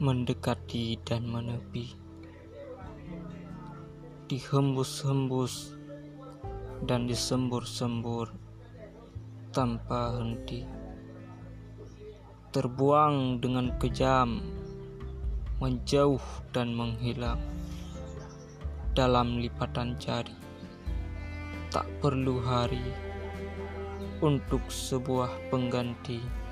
mendekati dan menepi, dihembus-hembus dan disembur-sembur tanpa henti, terbuang dengan kejam, menjauh dan menghilang dalam lipatan jari. Tak perlu hari untuk sebuah pengganti.